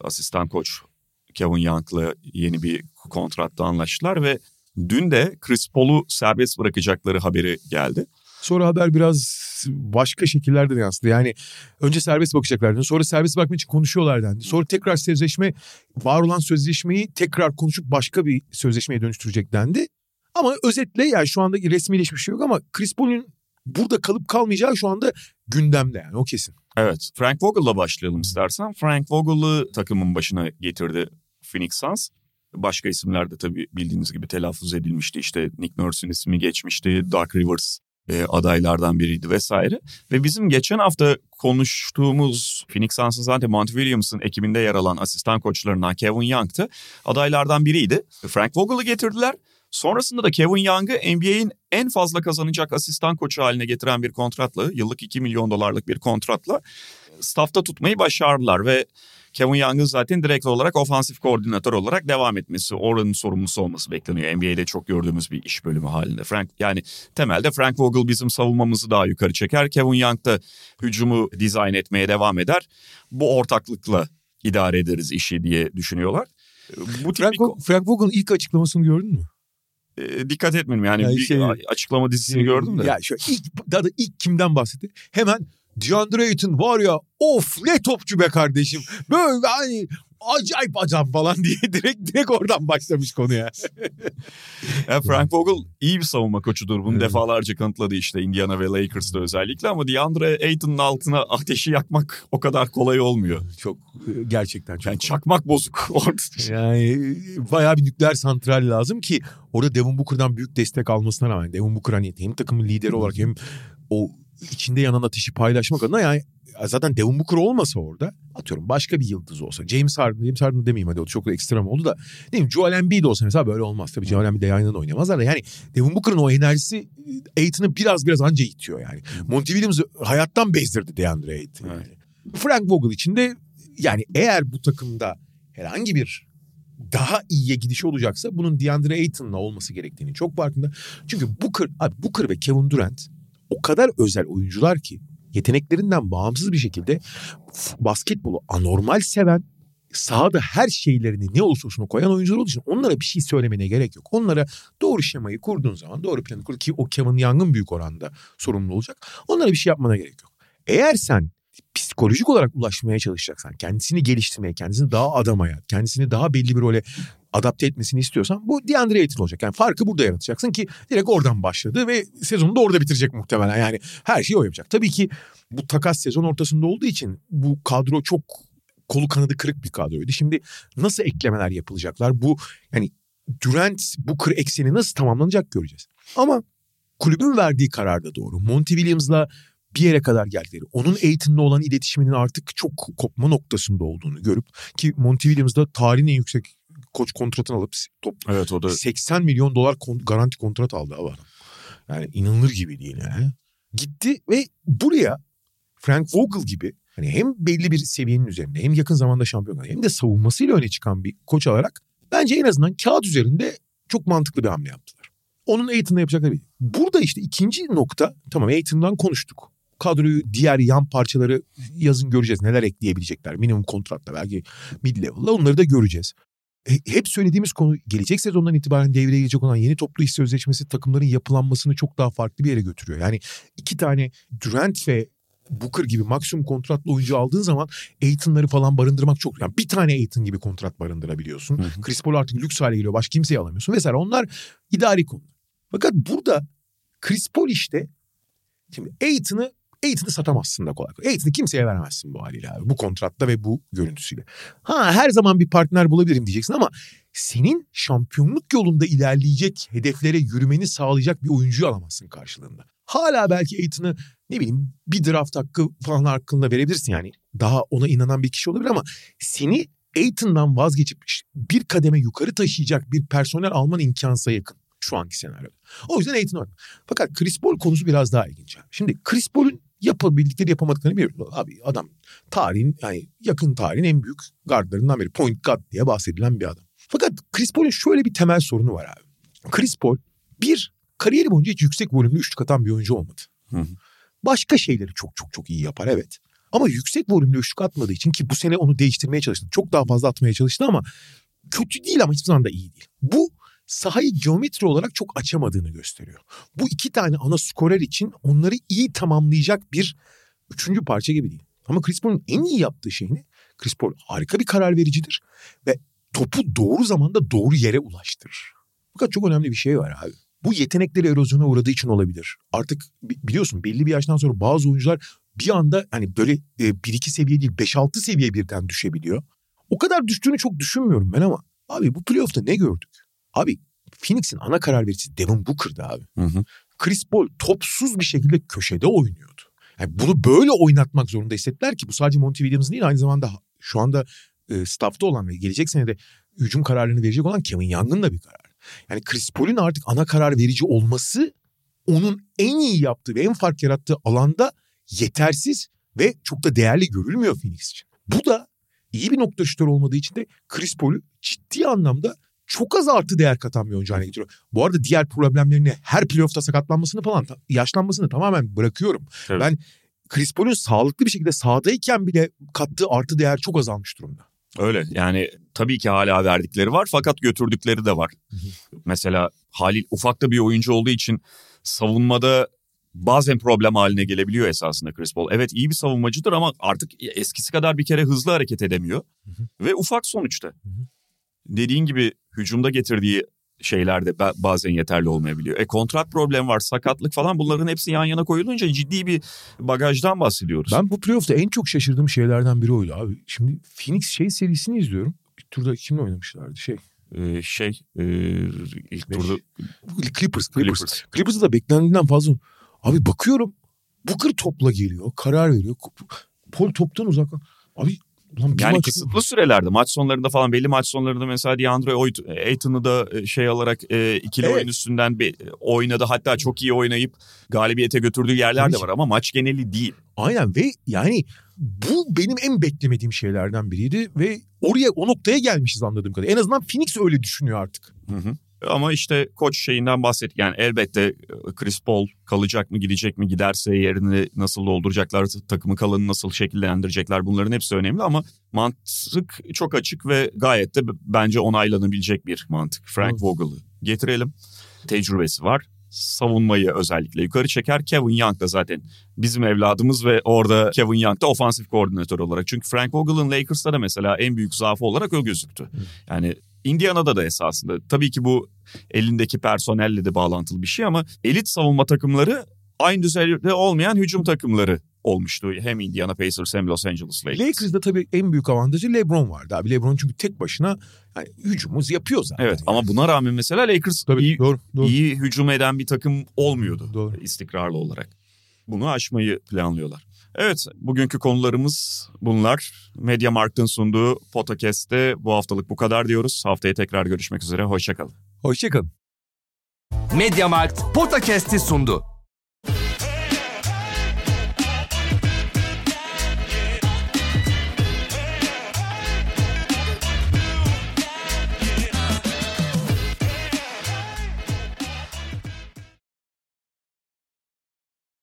asistan koç Kevin Young'la yeni bir kontratta anlaştılar ve dün de Chris Paul'u serbest bırakacakları haberi geldi. Sonra haber biraz başka şekillerde de yansıdı. Yani önce serbest bakacaklardı. Sonra serbest bakmak için konuşuyorlar dendi. Sonra tekrar sözleşme, var olan sözleşmeyi tekrar konuşup başka bir sözleşmeye dönüştürecek dendi. Ama özetle yani şu anda resmileşmiş şey yok ama Chris Paul'un burada kalıp kalmayacağı şu anda gündemde yani o kesin. Evet Frank Vogel'la başlayalım istersen. Frank Vogel'ı takımın başına getirdi Phoenix Suns. Başka isimler de tabii bildiğiniz gibi telaffuz edilmişti. İşte Nick Nurse'ün ismi geçmişti. Doug Rivers e, adaylardan biriydi vesaire. Ve bizim geçen hafta konuştuğumuz Phoenix Suns'ın zaten Monty Williams'ın ekibinde yer alan asistan koçlarından Kevin Young'tı. Adaylardan biriydi. Frank Vogel'ı getirdiler. Sonrasında da Kevin Young'ı NBA'in en fazla kazanacak asistan koçu haline getiren bir kontratla, yıllık 2 milyon dolarlık bir kontratla staffta tutmayı başardılar ve Kevin Young'ın zaten direkt olarak ofansif koordinatör olarak devam etmesi, oranın sorumlusu olması bekleniyor. NBA'de çok gördüğümüz bir iş bölümü halinde. Frank yani temelde Frank Vogel bizim savunmamızı daha yukarı çeker. Kevin Young da hücumu dizayn etmeye devam eder. Bu ortaklıkla idare ederiz işi diye düşünüyorlar. Bu Frank, Vogel- Frank Vogel'ın ilk açıklamasını gördün mü? e, dikkat etmedim yani Yani bir şey- açıklama dizisini gördüm de. Ya şu ilk, daha da ilk kimden bahsetti? Hemen DeAndre Ayton var ya of ne topçu be kardeşim. Böyle hani acayip adam falan diye direkt direkt oradan başlamış konuya. Ya Frank Vogel iyi bir savunma koçudur. Bunu Evet. defalarca kanıtladı işte Indiana ve Lakers'ta özellikle ama DeAndre Ayton'un altına ateşi yakmak o kadar kolay olmuyor. Çok e, gerçekten çok. Yani çakmak bozuk. Yani bayağı bir nükleer santral lazım ki orada Devin Booker'dan büyük destek almasına rağmen Devin Booker hani hem takımın lideri olarak hem o içinde yanan ateşi paylaşmak adına yani zaten Devin Booker olmasa orada atıyorum başka bir yıldız olsa James Harden, James Harden demeyeyim hadi o çok da ekstrem oldu da ne bileyim Joel Embiid olsa mesela böyle olmaz. Tabii Joel Embiid de yayından oynamazlar da yani Devin Booker'ın o enerjisi Aiton'ı biraz biraz anca itiyor yani. Monty Williams'ı hayattan bezdirdi DeAndre Ayton. Yani. Frank Vogel için de yani eğer bu takımda herhangi bir daha iyiye gidiş olacaksa bunun DeAndre Ayton'la olması gerektiğini çok farkında. Çünkü Booker, abi Booker ve Kevin Durant o kadar özel oyuncular ki yeteneklerinden bağımsız bir şekilde basketbolu anormal seven sahada her şeylerini ne olursa olsun koyan oyuncular olduğu için onlara bir şey söylemene gerek yok. Onlara doğru şemayı kurduğun zaman doğru planı kur ki o Kevin Young'ın büyük oranda sorumlu olacak. Onlara bir şey yapmana gerek yok. Eğer sen psikolojik olarak ulaşmaya çalışacaksan, kendisini geliştirmeye, kendisini daha adamaya, kendisini daha belli bir role adapte etmesini istiyorsan bu DeAndre Ayton olacak. Yani farkı burada yaratacaksın ki direkt oradan başladı ve sezonu da orada bitirecek muhtemelen. Yani her şeyi o yapacak. Tabii ki bu takas sezon ortasında olduğu için bu kadro çok kolu kanadı kırık bir kadroydu. Şimdi nasıl eklemeler yapılacaklar? Bu yani Durant Booker ekseni nasıl tamamlanacak göreceğiz. Ama kulübün verdiği karar da doğru. Monty Williams'la bir yere kadar geldikleri, onun Aiton'la olan iletişiminin artık çok kopma noktasında olduğunu görüp ki Monty Williams da tarihin en yüksek koç kontratını alıp top Evet o da 80 milyon dolar kon- garanti kontrat aldı adam. Yani inanılır gibi değil yani. Gitti ve buraya Frank Vogel gibi hani hem belli bir seviyenin üzerinde hem yakın zamanda şampiyon hem de savunmasıyla öne çıkan bir koç alarak bence en azından kağıt üzerinde çok mantıklı bir hamle yaptılar. Onun Aiton'la yapacakları bir. Burada işte ikinci nokta tamam Aiton'dan konuştuk. Kadroyu diğer yan parçaları yazın göreceğiz. Neler ekleyebilecekler. Minimum kontratla belki mid level'la onları da göreceğiz. E, hep söylediğimiz konu gelecek sezondan itibaren devreye girecek olan yeni toplu iş sözleşmesi takımların yapılanmasını çok daha farklı bir yere götürüyor. Yani iki tane Durant ve Booker gibi maksimum kontratlı oyuncu aldığın zaman Aiton'ları falan barındırmak çok... Yani bir tane Aiton gibi kontrat barındırabiliyorsun. Hı hı. Chris Paul artık lüks hale geliyor. Başka kimseyi alamıyorsun vesaire. Onlar idari konular. Fakat burada Chris Paul işte şimdi Aiton'ı Aiton'ı satamazsın da kolay kolay. Kimseye veremezsin bu haliyle abi. Bu kontratta ve bu görüntüsüyle. Ha her zaman bir partner bulabilirim diyeceksin ama senin şampiyonluk yolunda ilerleyecek hedeflere yürümeni sağlayacak bir oyuncuyu alamazsın karşılığında. Hala belki Aiton'ı ne bileyim bir draft hakkı falan hakkında verebilirsin yani. Daha ona inanan bir kişi olabilir ama seni Aiton'dan vazgeçip bir kademe yukarı taşıyacak bir personel alman imkansıza yakın şu anki senaryoda. O yüzden Aiton var. Fakat Chris Paul konusu biraz daha ilginç. Şimdi Chris Paul'un yapabildikleri yapamadıklarını biliyoruz. Abi adam tarihin yani yakın tarihin en büyük guardlarından biri. Point guard diye bahsedilen bir adam. Fakat Chris Paul'un şöyle bir temel sorunu var abi. Chris Paul bir kariyeri boyunca hiç yüksek volümlü üçlük atan bir oyuncu olmadı. Hı hı. Başka şeyleri çok çok çok iyi yapar evet. Ama yüksek volümlü üçlük atmadığı için ki bu sene onu değiştirmeye çalıştı. Çok daha fazla atmaya çalıştı ama kötü değil ama hiçbir zaman da iyi değil. Bu sahayı geometri olarak çok açamadığını gösteriyor. Bu iki tane ana skorer için onları iyi tamamlayacak bir üçüncü parça gibi değil. Ama Chris Paul'un en iyi yaptığı şey ne? Chris Paul harika bir karar vericidir ve topu doğru zamanda doğru yere ulaştırır. Fakat çok önemli bir şey var abi. Bu yetenekleri erozyona uğradığı için olabilir. Artık bi- biliyorsun belli bir yaştan sonra bazı oyuncular bir anda hani böyle e, 1-2 seviye değil 5-6 seviye birden düşebiliyor. O kadar düştüğünü çok düşünmüyorum ben ama abi bu playoff'ta ne gördük? Abi Phoenix'in ana karar vericisi Devin Booker'dı abi. Hı hı. Chris Paul topsuz bir şekilde köşede oynuyordu. Yani bunu böyle oynatmak zorunda hissettiler ki bu sadece Monty Williams'ın değil aynı zamanda şu anda e, staffta olan ve gelecek senede hücum kararlarını verecek olan Kevin Young'ın da bir kararı. Yani Chris Paul'ün artık ana karar verici olması onun en iyi yaptığı ve en fark yarattığı alanda yetersiz ve çok da değerli görülmüyor Phoenix için. Bu da iyi bir nokta şütör olmadığı için de Chris Paul'ü ciddi anlamda çok az artı değer katan bir oyuncu haline getiriyor. Bu arada diğer problemlerini her playoff'ta sakatlanmasını falan yaşlanmasını tamamen bırakıyorum. Evet. Ben Chris Paul'ün sağlıklı bir şekilde sahadayken bile kattığı artı değer çok azalmış durumda. Öyle yani tabii ki hala verdikleri var fakat götürdükleri de var. Mesela Halil ufak da bir oyuncu olduğu için savunmada bazen problem haline gelebiliyor esasında Chris Paul. Evet iyi bir savunmacıdır ama artık eskisi kadar bir kere hızlı hareket edemiyor. Ve ufak sonuçta. Dediğin gibi hücumda getirdiği şeyler de ba- bazen yeterli olmayabiliyor. E kontrat problem var, sakatlık falan bunların hepsi yan yana koyulunca ciddi bir bagajdan bahsediyoruz. Ben bu playoff'ta en çok şaşırdığım şeylerden biri oydu abi. Şimdi Phoenix şey serisini izliyorum. Bir turda kimle oynamışlardı şey. Ee, şey e, ilk Beş. turda Clippers. Clippers. Clippers. Clippers'ı da beklendiğinden fazla. Abi bakıyorum Booker topla geliyor. Karar veriyor. Paul toptan uzak. Abi ulan bir Yani maç- kısıtlı sürelerde maç sonlarında falan belli maç sonlarında mesela DeAndre Oyd- Ayton'u da e, şey alarak e, ikili Evet. oyun üstünden bir oynadı. Hatta çok iyi oynayıp galibiyete götürdüğü yerler Tabii de var ama maç geneli değil. Aynen ve yani bu benim en beklemediğim şeylerden biriydi ve oraya o noktaya gelmişiz anladığım kadarıyla. En azından Phoenix öyle düşünüyor artık. Hı hı. Ama işte koç şeyinden bahsettik. Yani elbette e, Chris Paul kalacak mı gidecek mi giderse yerini nasıl dolduracaklar takımı kalanı nasıl şekillendirecekler bunların hepsi önemli ama mantık çok açık ve gayet de bence onaylanabilecek bir mantık. Frank Evet. Vogel'ı getirelim. Tecrübesi var. Savunmayı özellikle yukarı çeker. Kevin Young da zaten bizim evladımız ve orada Kevin Young da ofansif koordinatör olarak. Çünkü Frank Vogel'ın Lakers'ta da mesela en büyük zaafı olarak o gözüktü. Yani Indiana'da da esasında. Tabii ki bu elindeki personelle de bağlantılı bir şey ama elit savunma takımları aynı düzeyde olmayan hücum takımları olmuştu. Hem Indiana Pacers hem Los Angeles Lakers. Lakers'da tabii en büyük avantajı LeBron vardı abi. LeBron çünkü tek başına yani hücumumuz yapıyor zaten. Evet ama buna rağmen mesela Lakers Tabii iyi, doğru, doğru. iyi hücum eden bir takım olmuyordu Doğru. istikrarlı olarak. bunu aşmayı planlıyorlar. Evet, bugünkü konularımız bunlar. Mediamarkt'ın sunduğu podcast'te bu haftalık bu kadar diyoruz. Haftaya tekrar görüşmek üzere, hoşçakalın. Hoşçakalın. Mediamarkt Podcast'i sundu.